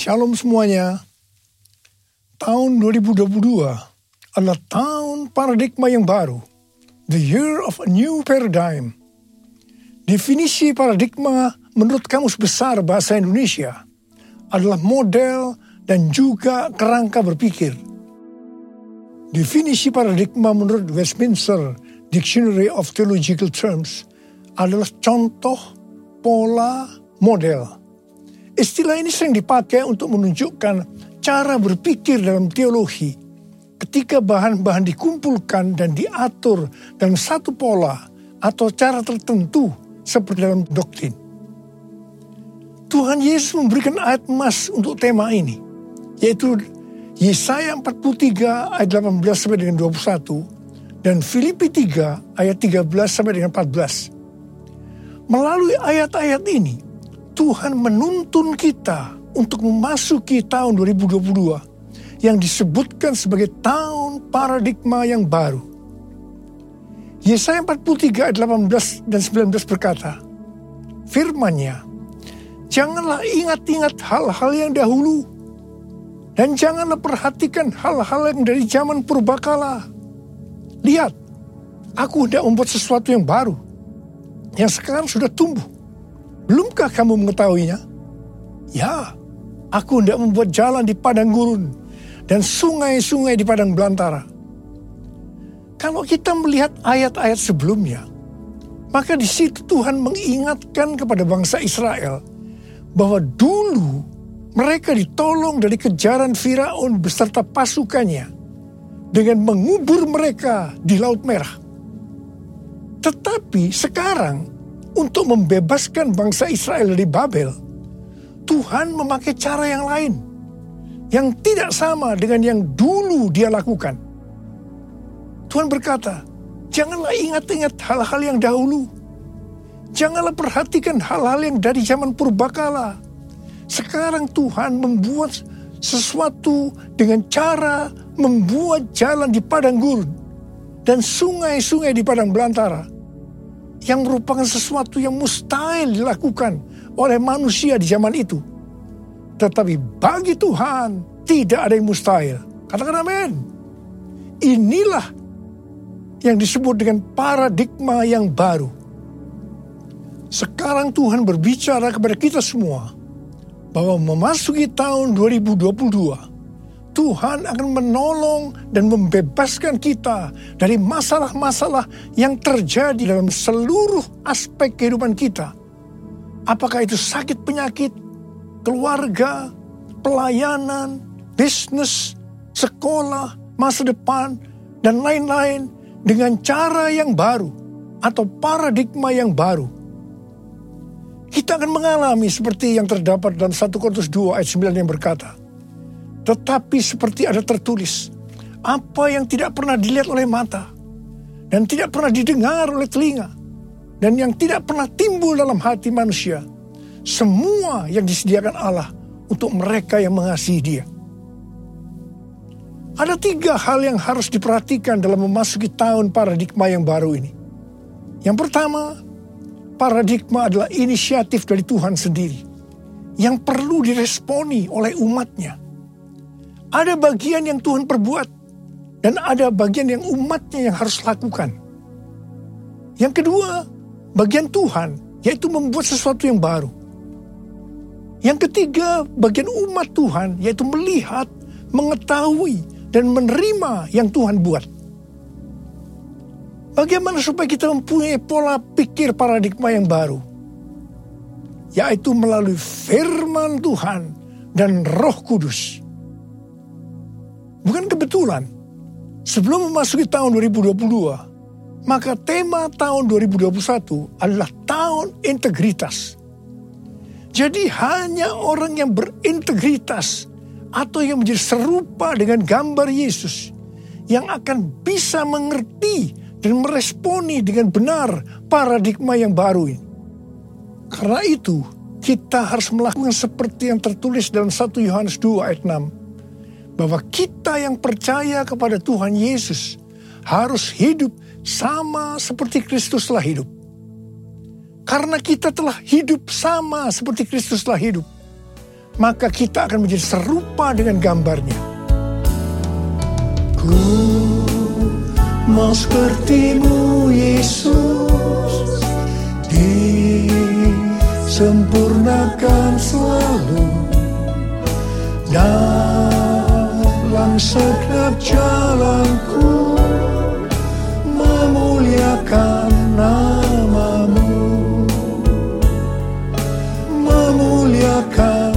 Shalom semuanya. Tahun 2022 adalah tahun paradigma yang baru. The year of a new paradigm. Definisi paradigma menurut Kamus Besar Bahasa Indonesia adalah model dan juga kerangka berpikir. Definisi paradigma menurut Westminster Dictionary of Theological Terms adalah contoh, pola, model Istilah ini sering dipakai untuk menunjukkan cara berpikir dalam teologi ketika bahan-bahan dikumpulkan dan diatur dalam satu pola atau cara tertentu seperti dalam doktrin. Tuhan Yesus memberikan ayat emas untuk tema ini, yaitu Yesaya 43 ayat 18 sampai dengan 21 dan Filipi 3 ayat 13 sampai dengan 14. Melalui ayat-ayat ini, Tuhan menuntun kita untuk memasuki tahun 2022 yang disebutkan sebagai tahun paradigma yang baru. Yesaya 43 ayat 18 dan 19 berkata, firmannya, Janganlah ingat-ingat hal-hal yang dahulu, dan janganlah perhatikan hal-hal yang dari zaman purbakala. Lihat, aku hendak membuat sesuatu yang baru, yang sekarang sudah tumbuh Belumkah kamu mengetahuinya? Ya, aku hendak membuat jalan di padang gurun dan sungai-sungai di padang belantara. Kalau kita melihat ayat-ayat sebelumnya, maka di situ Tuhan mengingatkan kepada bangsa Israel bahwa dulu mereka ditolong dari kejaran Firaun beserta pasukannya dengan mengubur mereka di Laut Merah. Tetapi sekarang untuk membebaskan bangsa Israel dari Babel, Tuhan memakai cara yang lain yang tidak sama dengan yang dulu dia lakukan. Tuhan berkata, "Janganlah ingat-ingat hal-hal yang dahulu. Janganlah perhatikan hal-hal yang dari zaman purbakala. Sekarang Tuhan membuat sesuatu dengan cara membuat jalan di padang gurun dan sungai-sungai di padang belantara." Yang merupakan sesuatu yang mustahil dilakukan oleh manusia di zaman itu. Tetapi bagi Tuhan tidak ada yang mustahil. Katakan amin. Inilah yang disebut dengan paradigma yang baru. Sekarang Tuhan berbicara kepada kita semua bahwa memasuki tahun 2022 Tuhan akan menolong dan membebaskan kita dari masalah-masalah yang terjadi dalam seluruh aspek kehidupan kita. Apakah itu sakit penyakit, keluarga, pelayanan, bisnis, sekolah, masa depan, dan lain-lain dengan cara yang baru atau paradigma yang baru. Kita akan mengalami seperti yang terdapat dalam 1 Korintus 2 ayat 9 yang berkata, tetapi seperti ada tertulis, apa yang tidak pernah dilihat oleh mata, dan tidak pernah didengar oleh telinga, dan yang tidak pernah timbul dalam hati manusia, semua yang disediakan Allah untuk mereka yang mengasihi dia. Ada tiga hal yang harus diperhatikan dalam memasuki tahun paradigma yang baru ini. Yang pertama, paradigma adalah inisiatif dari Tuhan sendiri yang perlu diresponi oleh umatnya ada bagian yang Tuhan perbuat dan ada bagian yang umatnya yang harus lakukan. Yang kedua, bagian Tuhan yaitu membuat sesuatu yang baru. Yang ketiga, bagian umat Tuhan yaitu melihat, mengetahui dan menerima yang Tuhan buat. Bagaimana supaya kita mempunyai pola pikir paradigma yang baru? Yaitu melalui firman Tuhan dan roh kudus. Bukan kebetulan. Sebelum memasuki tahun 2022, maka tema tahun 2021 adalah tahun integritas. Jadi hanya orang yang berintegritas atau yang menjadi serupa dengan gambar Yesus yang akan bisa mengerti dan meresponi dengan benar paradigma yang baru ini. Karena itu, kita harus melakukan seperti yang tertulis dalam 1 Yohanes 2 ayat 6 bahwa kita yang percaya kepada Tuhan Yesus harus hidup sama seperti Kristus telah hidup. Karena kita telah hidup sama seperti Kristus telah hidup. maka kita akan menjadi serupa dengan gambarnya. Ku mau sepertimu Yesus disempurnakan selalu dalam setiap jalanku memuliakan namamu memuliakan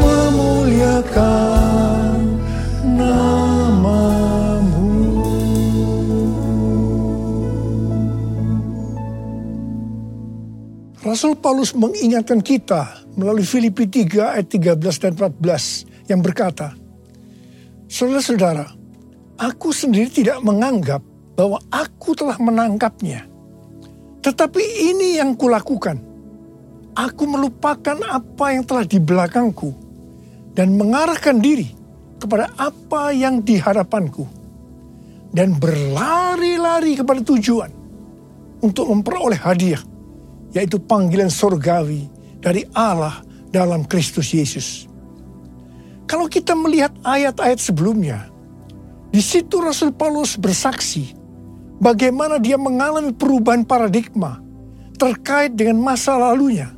memuliakan namamu. Rasul Paulus mengingatkan kita melalui Filipi 3 ayat 13 dan 14 yang berkata, Saudara-saudara, aku sendiri tidak menganggap bahwa aku telah menangkapnya. Tetapi ini yang kulakukan. Aku melupakan apa yang telah di belakangku dan mengarahkan diri kepada apa yang di hadapanku dan berlari-lari kepada tujuan untuk memperoleh hadiah yaitu panggilan surgawi dari Allah dalam Kristus Yesus. Kalau kita melihat ayat-ayat sebelumnya, di situ Rasul Paulus bersaksi bagaimana dia mengalami perubahan paradigma terkait dengan masa lalunya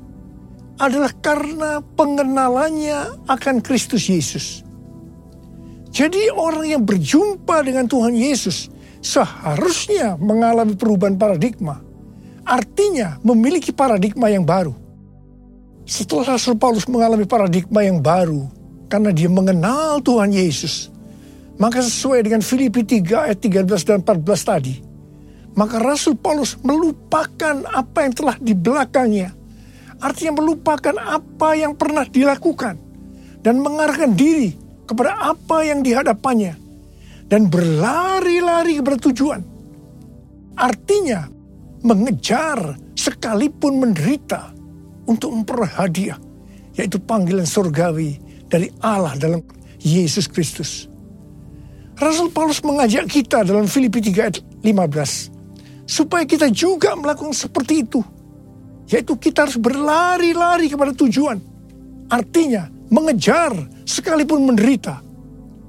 adalah karena pengenalannya akan Kristus Yesus. Jadi orang yang berjumpa dengan Tuhan Yesus seharusnya mengalami perubahan paradigma. Artinya memiliki paradigma yang baru. Setelah Rasul Paulus mengalami paradigma yang baru karena dia mengenal Tuhan Yesus, maka sesuai dengan Filipi 3 ayat 13 dan 14 tadi, maka Rasul Paulus melupakan apa yang telah di belakangnya Artinya melupakan apa yang pernah dilakukan. Dan mengarahkan diri kepada apa yang dihadapannya. Dan berlari-lari bertujuan. Artinya mengejar sekalipun menderita untuk memperoleh hadiah. Yaitu panggilan surgawi dari Allah dalam Yesus Kristus. Rasul Paulus mengajak kita dalam Filipi 3 ayat 15 supaya kita juga melakukan seperti itu yaitu kita harus berlari-lari kepada tujuan. Artinya mengejar sekalipun menderita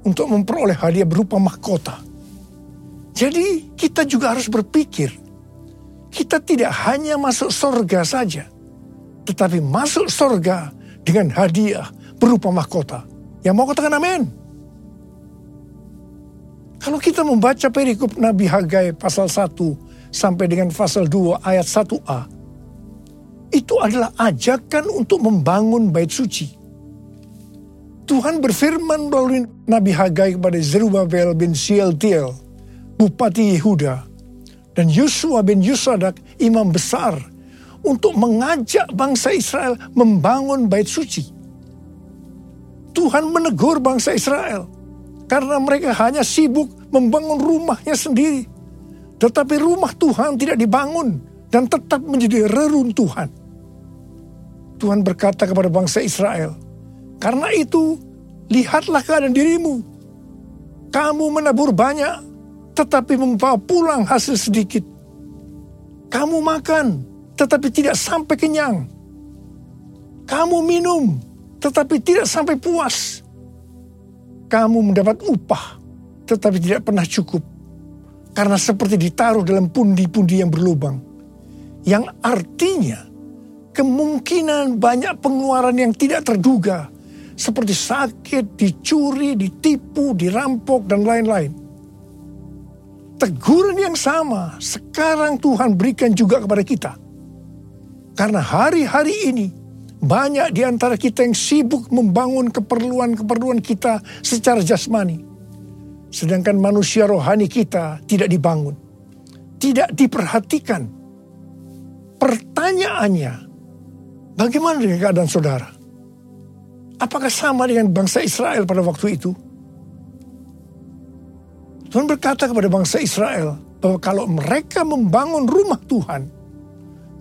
untuk memperoleh hadiah berupa mahkota. Jadi kita juga harus berpikir, kita tidak hanya masuk surga saja, tetapi masuk surga dengan hadiah berupa mahkota. Yang mau katakan amin? Kalau kita membaca perikop Nabi Hagai pasal 1 sampai dengan pasal 2 ayat 1a, itu adalah ajakan untuk membangun bait suci. Tuhan berfirman melalui Nabi Hagai kepada Zerubabel bin Sieltiel, Bupati Yehuda, dan Yusua bin Yusadak, imam besar, untuk mengajak bangsa Israel membangun bait suci. Tuhan menegur bangsa Israel karena mereka hanya sibuk membangun rumahnya sendiri. Tetapi rumah Tuhan tidak dibangun dan tetap menjadi reruntuhan. Tuhan berkata kepada bangsa Israel, "Karena itu, lihatlah keadaan dirimu. Kamu menabur banyak, tetapi membawa pulang hasil sedikit. Kamu makan, tetapi tidak sampai kenyang. Kamu minum, tetapi tidak sampai puas. Kamu mendapat upah, tetapi tidak pernah cukup. Karena seperti ditaruh dalam pundi-pundi yang berlubang. Yang artinya, kemungkinan banyak pengeluaran yang tidak terduga, seperti sakit, dicuri, ditipu, dirampok, dan lain-lain. Teguran yang sama sekarang Tuhan berikan juga kepada kita. Karena hari-hari ini banyak di antara kita yang sibuk membangun keperluan-keperluan kita secara jasmani. Sedangkan manusia rohani kita tidak dibangun. Tidak diperhatikan. Pertanyaannya, Bagaimana dengan keadaan saudara? Apakah sama dengan bangsa Israel pada waktu itu? Tuhan berkata kepada bangsa Israel bahwa kalau mereka membangun rumah Tuhan,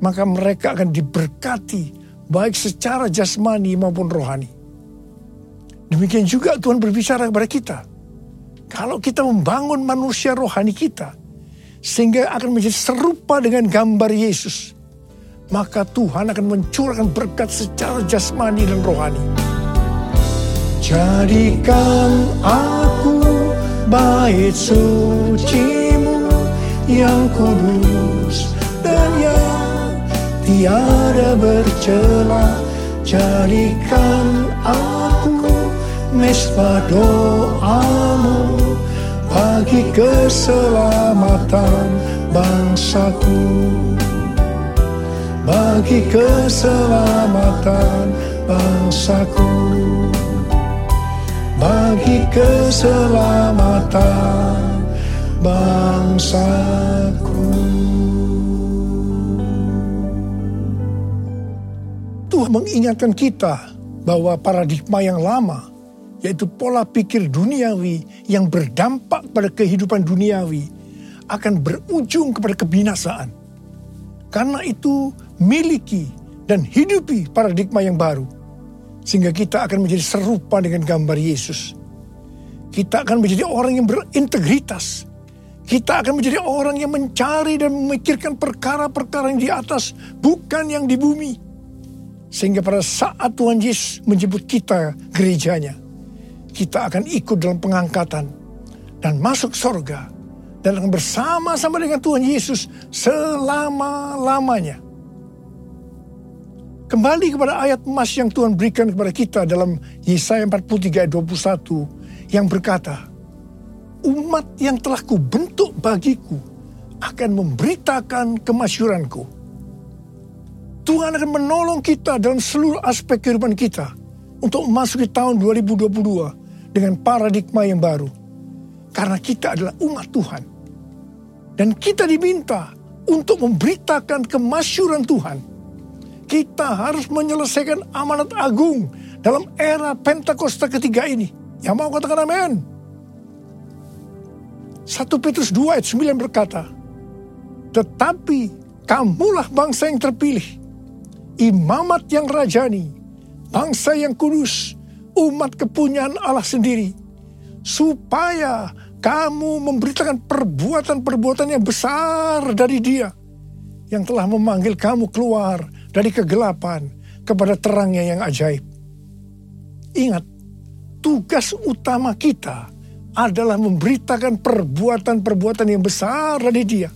maka mereka akan diberkati baik secara jasmani maupun rohani. Demikian juga Tuhan berbicara kepada kita. Kalau kita membangun manusia rohani kita, sehingga akan menjadi serupa dengan gambar Yesus, maka Tuhan akan mencurahkan berkat secara jasmani dan rohani. Jadikan aku bait sucimu yang kudus tiada bercela. Jadikan aku mesbah doamu. Bagi keselamatan bangsaku. Bagi keselamatan bangsaku. Bagi keselamatan bangsaku Tuhan mengingatkan kita bahwa paradigma yang lama yaitu pola pikir duniawi yang berdampak pada kehidupan duniawi akan berujung kepada kebinasaan. Karena itu miliki dan hidupi paradigma yang baru. Sehingga kita akan menjadi serupa dengan gambar Yesus. Kita akan menjadi orang yang berintegritas. Kita akan menjadi orang yang mencari dan memikirkan perkara-perkara yang di atas, bukan yang di bumi. Sehingga pada saat Tuhan Yesus menjemput kita gerejanya, kita akan ikut dalam pengangkatan dan masuk sorga dan akan bersama-sama dengan Tuhan Yesus selama-lamanya. Kembali kepada ayat emas yang Tuhan berikan kepada kita dalam Yesaya 43 ayat 21 yang berkata, Umat yang telah kubentuk bagiku akan memberitakan kemasyuranku. Tuhan akan menolong kita dalam seluruh aspek kehidupan kita untuk memasuki tahun 2022 dengan paradigma yang baru. Karena kita adalah umat Tuhan. Dan kita diminta untuk memberitakan kemasyuran Tuhan kita harus menyelesaikan amanat agung dalam era Pentakosta ketiga ini. Yang mau katakan amin. 1 Petrus 2 ayat 9 berkata, Tetapi kamulah bangsa yang terpilih, imamat yang rajani, bangsa yang kudus, umat kepunyaan Allah sendiri, supaya kamu memberitakan perbuatan-perbuatan yang besar dari Dia yang telah memanggil kamu keluar dari kegelapan kepada terangnya yang ajaib. Ingat, tugas utama kita adalah memberitakan perbuatan-perbuatan yang besar dari dia.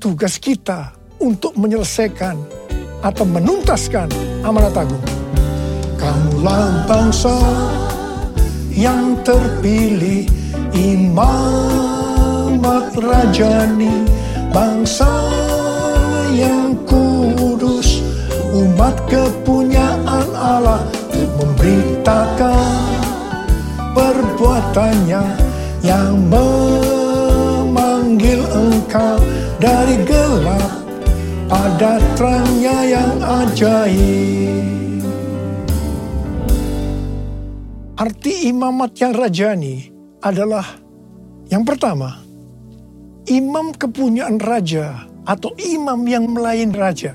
Tugas kita untuk menyelesaikan atau menuntaskan amanat agung. Kamulah bangsa yang terpilih, imamat rajani, bangsa yang kudus umat kepunyaan Allah memberitakan perbuatannya yang memanggil engkau dari gelap pada terangnya yang ajaib. Arti imamat yang rajani adalah yang pertama, imam kepunyaan raja atau imam yang melayani raja.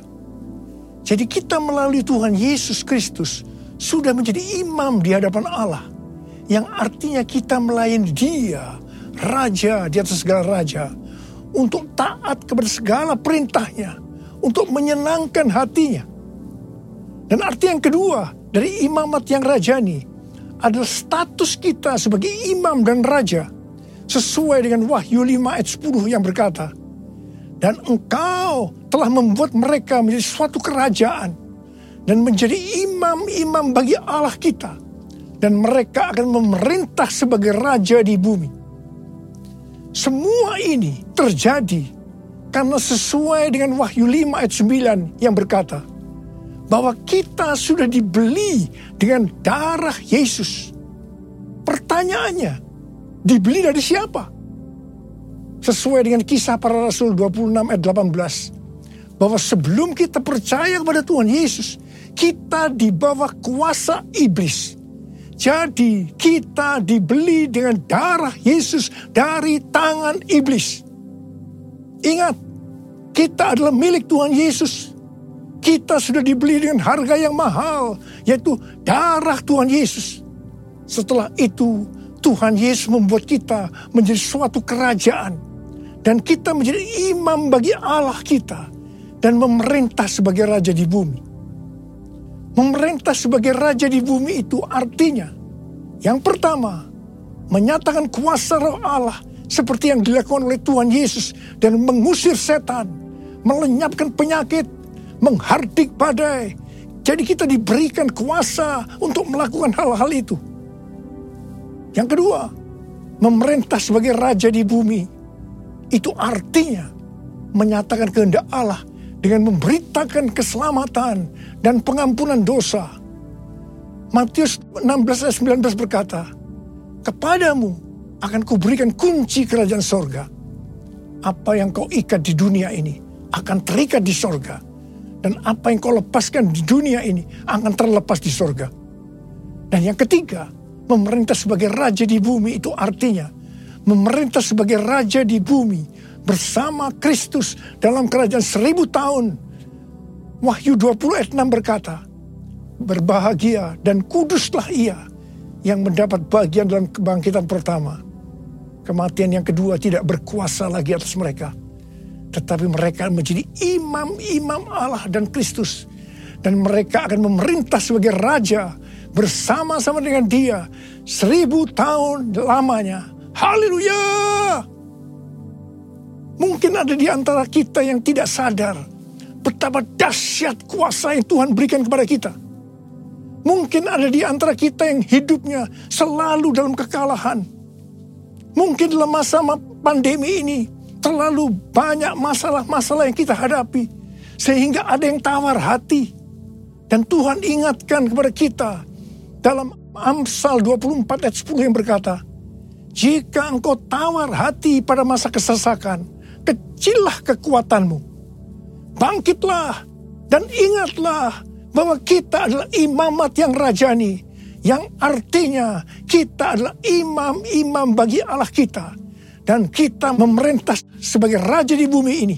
Jadi kita melalui Tuhan Yesus Kristus sudah menjadi imam di hadapan Allah. Yang artinya kita melayani dia, raja di atas segala raja. Untuk taat kepada segala perintahnya. Untuk menyenangkan hatinya. Dan arti yang kedua dari imamat yang rajani adalah status kita sebagai imam dan raja. Sesuai dengan Wahyu 5 ayat 10 yang berkata, dan engkau telah membuat mereka menjadi suatu kerajaan dan menjadi imam-imam bagi Allah kita. Dan mereka akan memerintah sebagai raja di bumi. Semua ini terjadi karena sesuai dengan Wahyu 5 ayat 9 yang berkata bahwa kita sudah dibeli dengan darah Yesus. Pertanyaannya, dibeli dari siapa? sesuai dengan kisah para rasul 26 ayat 18 bahwa sebelum kita percaya kepada Tuhan Yesus kita di bawah kuasa iblis jadi kita dibeli dengan darah Yesus dari tangan iblis ingat kita adalah milik Tuhan Yesus kita sudah dibeli dengan harga yang mahal yaitu darah Tuhan Yesus setelah itu Tuhan Yesus membuat kita menjadi suatu kerajaan dan kita menjadi imam bagi Allah kita. dan memerintah sebagai raja di bumi. Memerintah sebagai raja di bumi itu artinya yang pertama, menyatakan kuasa roh Allah seperti yang dilakukan oleh Tuhan Yesus dan mengusir setan, melenyapkan penyakit, menghardik badai. Jadi kita diberikan kuasa untuk melakukan hal-hal itu. Yang kedua, memerintah sebagai raja di bumi. Itu artinya menyatakan kehendak Allah dengan memberitakan keselamatan dan pengampunan dosa. Matius 16 ayat 19 berkata, Kepadamu akan kuberikan kunci kerajaan sorga. Apa yang kau ikat di dunia ini akan terikat di sorga. Dan apa yang kau lepaskan di dunia ini akan terlepas di sorga. Dan yang ketiga, memerintah sebagai raja di bumi itu artinya memerintah sebagai raja di bumi bersama Kristus dalam kerajaan seribu tahun. Wahyu 20 ayat 6 berkata, Berbahagia dan kuduslah ia yang mendapat bagian dalam kebangkitan pertama. Kematian yang kedua tidak berkuasa lagi atas mereka. Tetapi mereka menjadi imam-imam Allah dan Kristus. Dan mereka akan memerintah sebagai raja bersama-sama dengan dia seribu tahun lamanya. Haleluya! Mungkin ada di antara kita yang tidak sadar betapa dahsyat kuasa yang Tuhan berikan kepada kita. Mungkin ada di antara kita yang hidupnya selalu dalam kekalahan. Mungkin dalam masa pandemi ini terlalu banyak masalah-masalah yang kita hadapi. Sehingga ada yang tawar hati. Dan Tuhan ingatkan kepada kita dalam Amsal 24 ayat 10 yang berkata, Jika engkau tawar hati pada masa kesesakan, kecillah kekuatanmu. Bangkitlah dan ingatlah bahwa kita adalah imamat yang rajani. Yang artinya kita adalah imam-imam bagi Allah kita. Dan kita memerintah sebagai raja di bumi ini.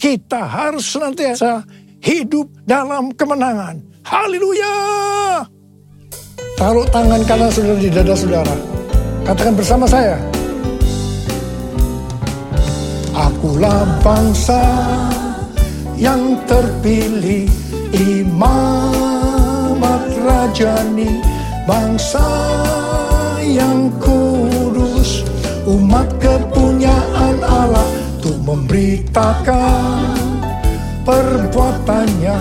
Kita harus senantiasa hidup dalam kemenangan. Haleluya! Taruh tangan kanan saudara di dada saudara. Katakan bersama saya. Akulah bangsa yang terpilih imamat rajani bangsa yang kudus umat kepunyaan Allah untuk memberitakan perbuatannya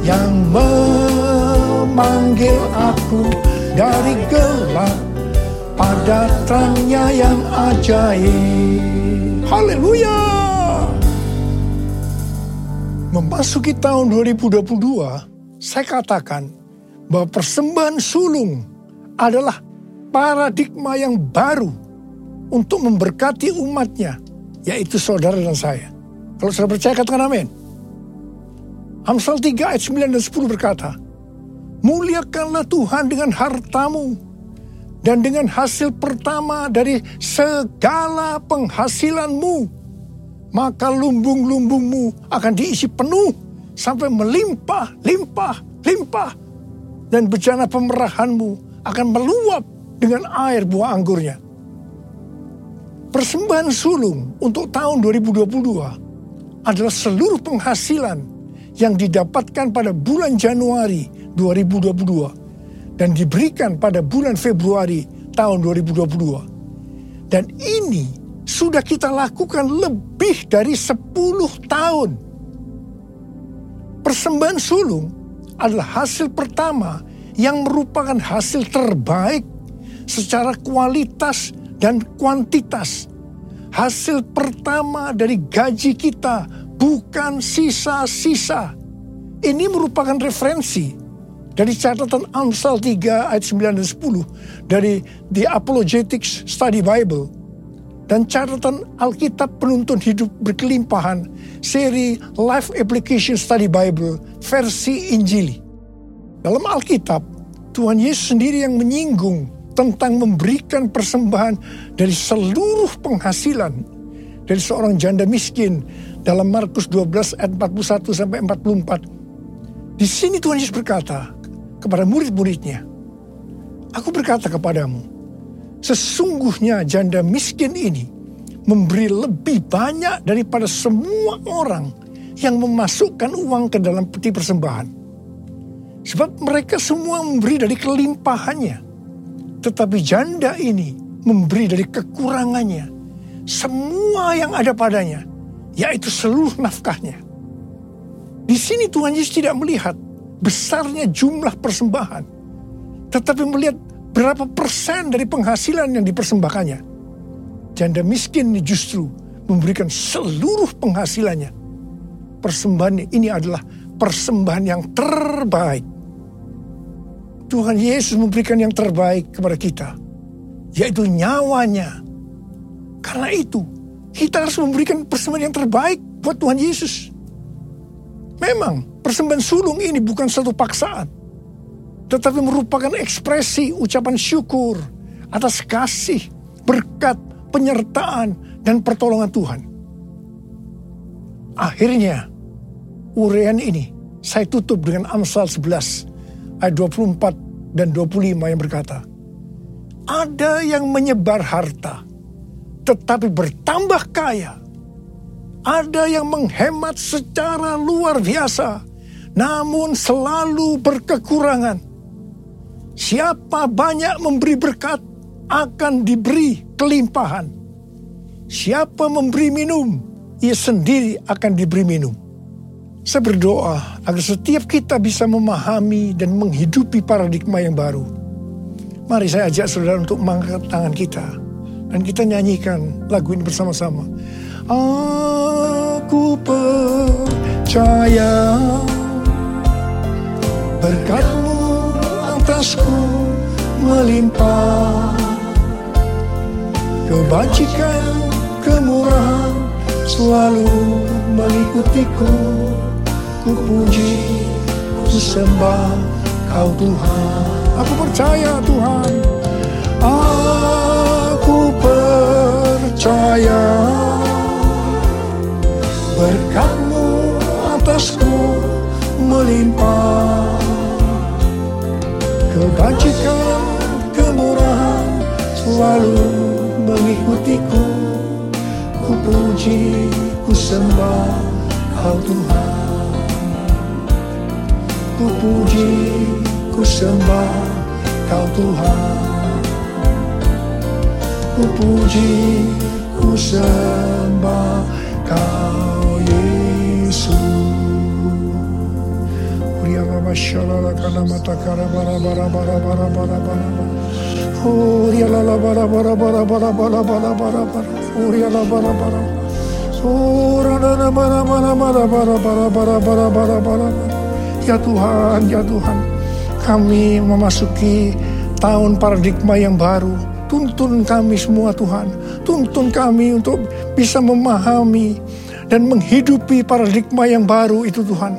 yang memanggil aku dari gelap pada terangnya yang ajaib. Haleluya! memasuki tahun 2022, saya katakan bahwa persembahan sulung adalah paradigma yang baru untuk memberkati umatnya, yaitu saudara dan saya. Kalau saudara percaya, katakan amin. Amsal 3 ayat 9 dan 10 berkata, Muliakanlah Tuhan dengan hartamu dan dengan hasil pertama dari segala penghasilanmu maka lumbung-lumbungmu akan diisi penuh sampai melimpah, limpah, limpah. Dan bejana pemerahanmu akan meluap dengan air buah anggurnya. Persembahan sulung untuk tahun 2022 adalah seluruh penghasilan yang didapatkan pada bulan Januari 2022 dan diberikan pada bulan Februari tahun 2022. Dan ini sudah kita lakukan lebih dari 10 tahun. Persembahan sulung adalah hasil pertama yang merupakan hasil terbaik secara kualitas dan kuantitas. Hasil pertama dari gaji kita bukan sisa-sisa. Ini merupakan referensi dari catatan Amsal 3 ayat 9 dan 10 dari The Apologetics Study Bible dan catatan Alkitab penuntun hidup berkelimpahan seri Life Application Study Bible versi Injili. Dalam Alkitab, Tuhan Yesus sendiri yang menyinggung tentang memberikan persembahan dari seluruh penghasilan dari seorang janda miskin dalam Markus 12 ayat 41 sampai 44. Di sini Tuhan Yesus berkata kepada murid-muridnya, Aku berkata kepadamu, Sesungguhnya janda miskin ini memberi lebih banyak daripada semua orang yang memasukkan uang ke dalam peti persembahan. Sebab mereka semua memberi dari kelimpahannya. Tetapi janda ini memberi dari kekurangannya. Semua yang ada padanya, yaitu seluruh nafkahnya. Di sini Tuhan Yesus tidak melihat besarnya jumlah persembahan. Tetapi melihat berapa persen dari penghasilan yang dipersembahkannya. Janda miskin ini justru memberikan seluruh penghasilannya. Persembahan ini adalah persembahan yang terbaik. Tuhan Yesus memberikan yang terbaik kepada kita, yaitu nyawanya. Karena itu, kita harus memberikan persembahan yang terbaik buat Tuhan Yesus. Memang, persembahan sulung ini bukan satu paksaan, tetapi merupakan ekspresi ucapan syukur atas kasih, berkat, penyertaan, dan pertolongan Tuhan. Akhirnya, urean ini saya tutup dengan Amsal 11 ayat 24 dan 25 yang berkata, Ada yang menyebar harta, tetapi bertambah kaya. Ada yang menghemat secara luar biasa, namun selalu berkekurangan. Siapa banyak memberi berkat, akan diberi kelimpahan Siapa memberi minum, ia sendiri akan diberi minum. Saya berdoa agar setiap kita bisa memahami dan menghidupi paradigma yang baru. Mari saya ajak saudara untuk mengangkat tangan kita. Dan kita nyanyikan lagu ini bersama-sama. Aku percaya berkatmu atasku melimpah. Kebajikan kemurahan selalu mengikutiku Ku puji, ku sembah kau Tuhan. Aku percaya Tuhan. Aku percaya Berkatmu atasku melimpah. Kebajikan, kemurahan selalu mengikutiku. Ku puji, ku sembah kau Tuhan Ku puji, ku sembah kau Tuhan Ku puji, ku sembah kau Yesus Uriya Baba Shalala Kana Mata Kara Bara Bara Bara Bara Bara Bara Uriya Lala Bara Bara Bara Bara Bara Bara Bara Bara Ya Tuhan, ya Tuhan, kami memasuki tahun paradigma yang baru. Tuntun kami semua Tuhan, tuntun kami untuk bisa memahami dan menghidupi paradigma yang baru itu Tuhan.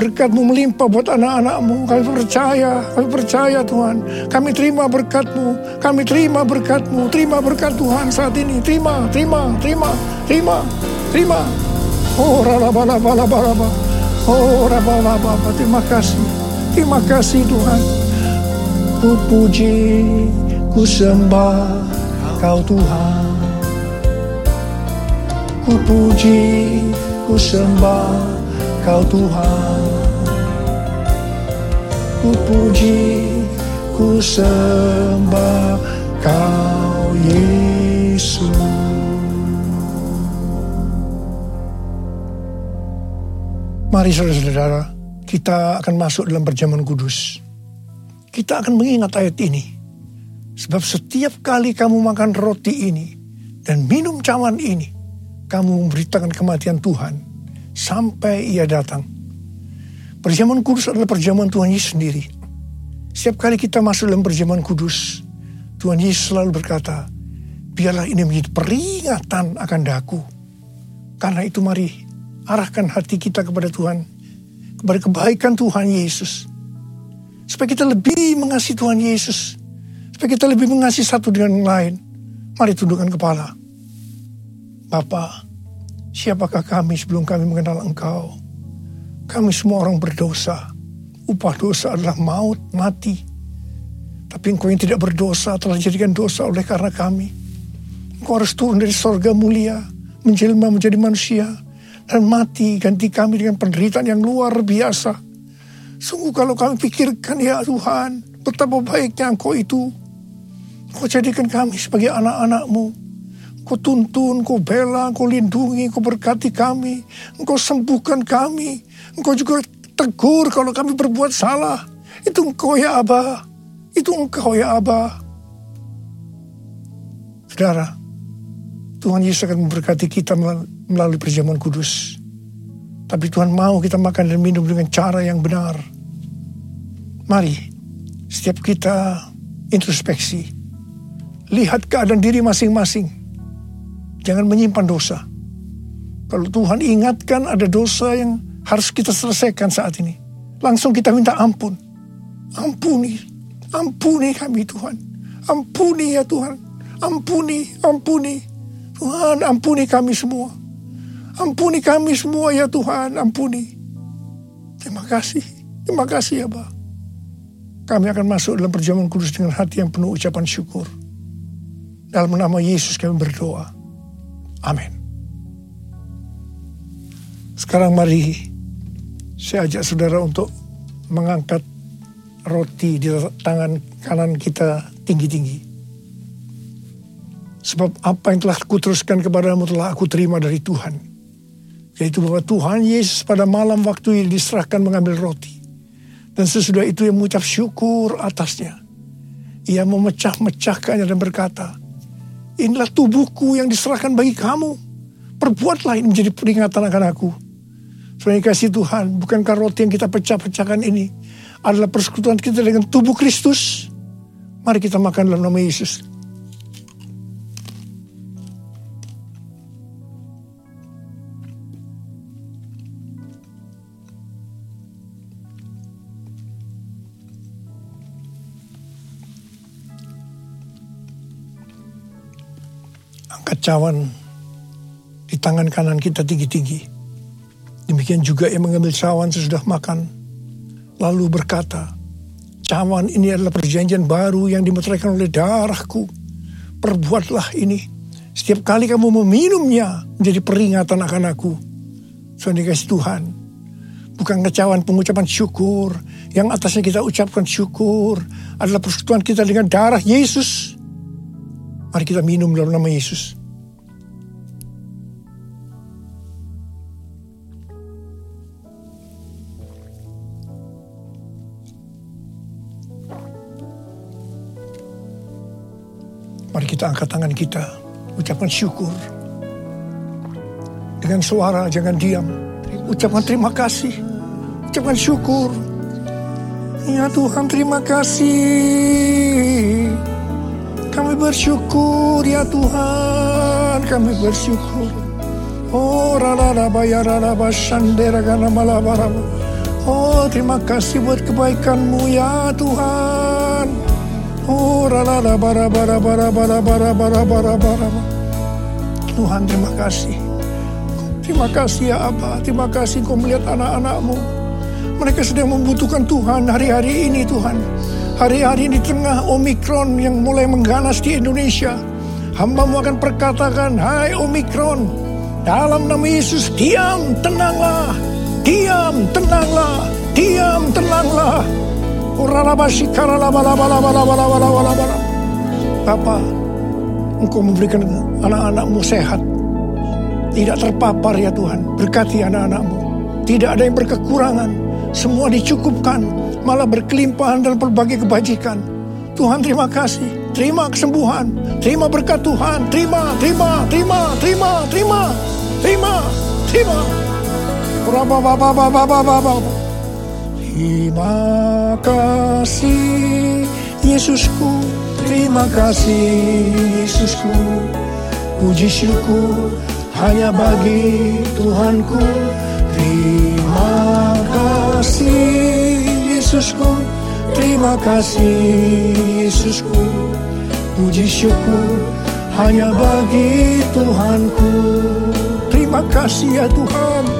Berkatmu melimpah buat anak-anakmu. Kami percaya, kami percaya Tuhan. Kami terima berkatmu, kami terima berkatmu. Terima berkat Tuhan saat ini. Terima, terima, terima, terima, terima. Oh, rala-bala, bala-bala. Oh, rala-bala, terima kasih. Terima kasih Tuhan. Ku puji, ku sembah kau Tuhan. Ku puji, ku sembah kau Tuhan. Ku puji, ku sembah kau Mari saudara-saudara, kita akan masuk dalam perjamuan kudus. Kita akan mengingat ayat ini. Sebab setiap kali kamu makan roti ini dan minum cawan ini, kamu memberitakan kematian Tuhan sampai ia datang. Perjamuan kudus adalah perjamuan Tuhan Yesus sendiri. Setiap kali kita masuk dalam perjamuan kudus, Tuhan Yesus selalu berkata, biarlah ini menjadi peringatan akan daku. Karena itu mari arahkan hati kita kepada Tuhan, kepada kebaikan Tuhan Yesus. Supaya kita lebih mengasihi Tuhan Yesus. Supaya kita lebih mengasihi satu dengan yang lain. Mari tundukkan kepala. Bapak, siapakah kami sebelum kami mengenal Engkau? Kami semua orang berdosa. Upah dosa adalah maut, mati. Tapi engkau yang tidak berdosa telah dijadikan dosa oleh karena kami. Engkau harus turun dari sorga mulia, menjelma menjadi manusia, dan mati ganti kami dengan penderitaan yang luar biasa. Sungguh kalau kami pikirkan ya Tuhan, betapa baiknya Engkau itu. Kau jadikan kami sebagai anak-anakmu. Kau tuntun, kau bela, kau lindungi, kau berkati kami. Engkau sembuhkan kami. Engkau juga tegur kalau kami berbuat salah. Itu engkau ya Abah. Itu engkau ya Abah. Saudara, Tuhan Yesus akan memberkati kita melalui perjamuan kudus. Tapi Tuhan mau kita makan dan minum dengan cara yang benar. Mari, setiap kita introspeksi. Lihat keadaan diri masing-masing. Jangan menyimpan dosa. Kalau Tuhan ingatkan ada dosa yang harus kita selesaikan saat ini. Langsung kita minta ampun. Ampuni, ampuni kami Tuhan. Ampuni ya Tuhan. Ampuni, ampuni. Tuhan ampuni kami semua. Ampuni kami semua ya Tuhan, ampuni. Terima kasih, terima kasih ya Pak. Kami akan masuk dalam perjamuan kudus dengan hati yang penuh ucapan syukur. Dalam nama Yesus kami berdoa. Amin. Sekarang mari saya ajak saudara untuk mengangkat roti di tangan kanan kita tinggi-tinggi. Sebab apa yang telah kuteruskan kepadamu telah aku terima dari Tuhan. Yaitu bahwa Tuhan Yesus pada malam waktu yang diserahkan mengambil roti. Dan sesudah itu yang mengucap syukur atasnya. Ia memecah-mecahkannya dan berkata, Inilah tubuhku yang diserahkan bagi kamu. Perbuatlah ini menjadi peringatan akan aku. Saudara kasih Tuhan, bukankah roti yang kita pecah-pecahkan ini adalah persekutuan kita dengan tubuh Kristus? Mari kita makan dalam nama Yesus. Cawan di tangan kanan kita tinggi-tinggi. Demikian juga yang mengambil cawan sesudah makan. Lalu berkata, cawan ini adalah perjanjian baru yang dimeteraikan oleh darahku. Perbuatlah ini. Setiap kali kamu meminumnya menjadi peringatan akan aku. Soalnya kasih Tuhan. Bukan kecawan pengucapan syukur. Yang atasnya kita ucapkan syukur. Adalah persekutuan kita dengan darah Yesus. Mari kita minum dalam nama Yesus. Kita angkat tangan kita, ucapkan syukur. Dengan suara, jangan diam. Ucapkan terima kasih, ucapkan syukur. Ya Tuhan terima kasih. Kami bersyukur ya Tuhan, kami bersyukur. Oh rada bayar rada basandera karena malah Oh terima kasih buat kebaikanmu ya Tuhan. Tuhan terima kasih. Terima kasih ya Abah. Terima kasih kau melihat anak-anakmu. Mereka sedang membutuhkan Tuhan hari-hari ini Tuhan. Hari-hari di tengah Omikron yang mulai mengganas di Indonesia. Hambamu akan perkatakan, Hai Omikron, dalam nama Yesus diam, tenanglah. Diam, tenanglah. Diam, tenanglah. Bapa, Engkau memberikan anak-anakmu sehat. Tidak terpapar ya Tuhan. Berkati anak-anakmu. Tidak ada yang berkekurangan. Semua dicukupkan. Malah berkelimpahan dalam berbagai kebajikan. Tuhan terima kasih. Terima kesembuhan. Terima berkat Tuhan. Terima, terima, terima, terima, terima. Terima, terima. Terima. Terima kasih Yesusku. Terima kasih Yesusku. Puji syukur hanya bagi Tuhanku. Terima kasih Yesusku. Terima kasih Yesusku. Puji syukur hanya bagi Tuhanku. Terima kasih ya Tuhan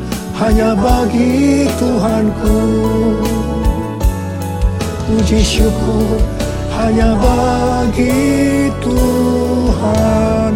hanya bagi Tuhanku. Puji syukur hanya bagi Tuhan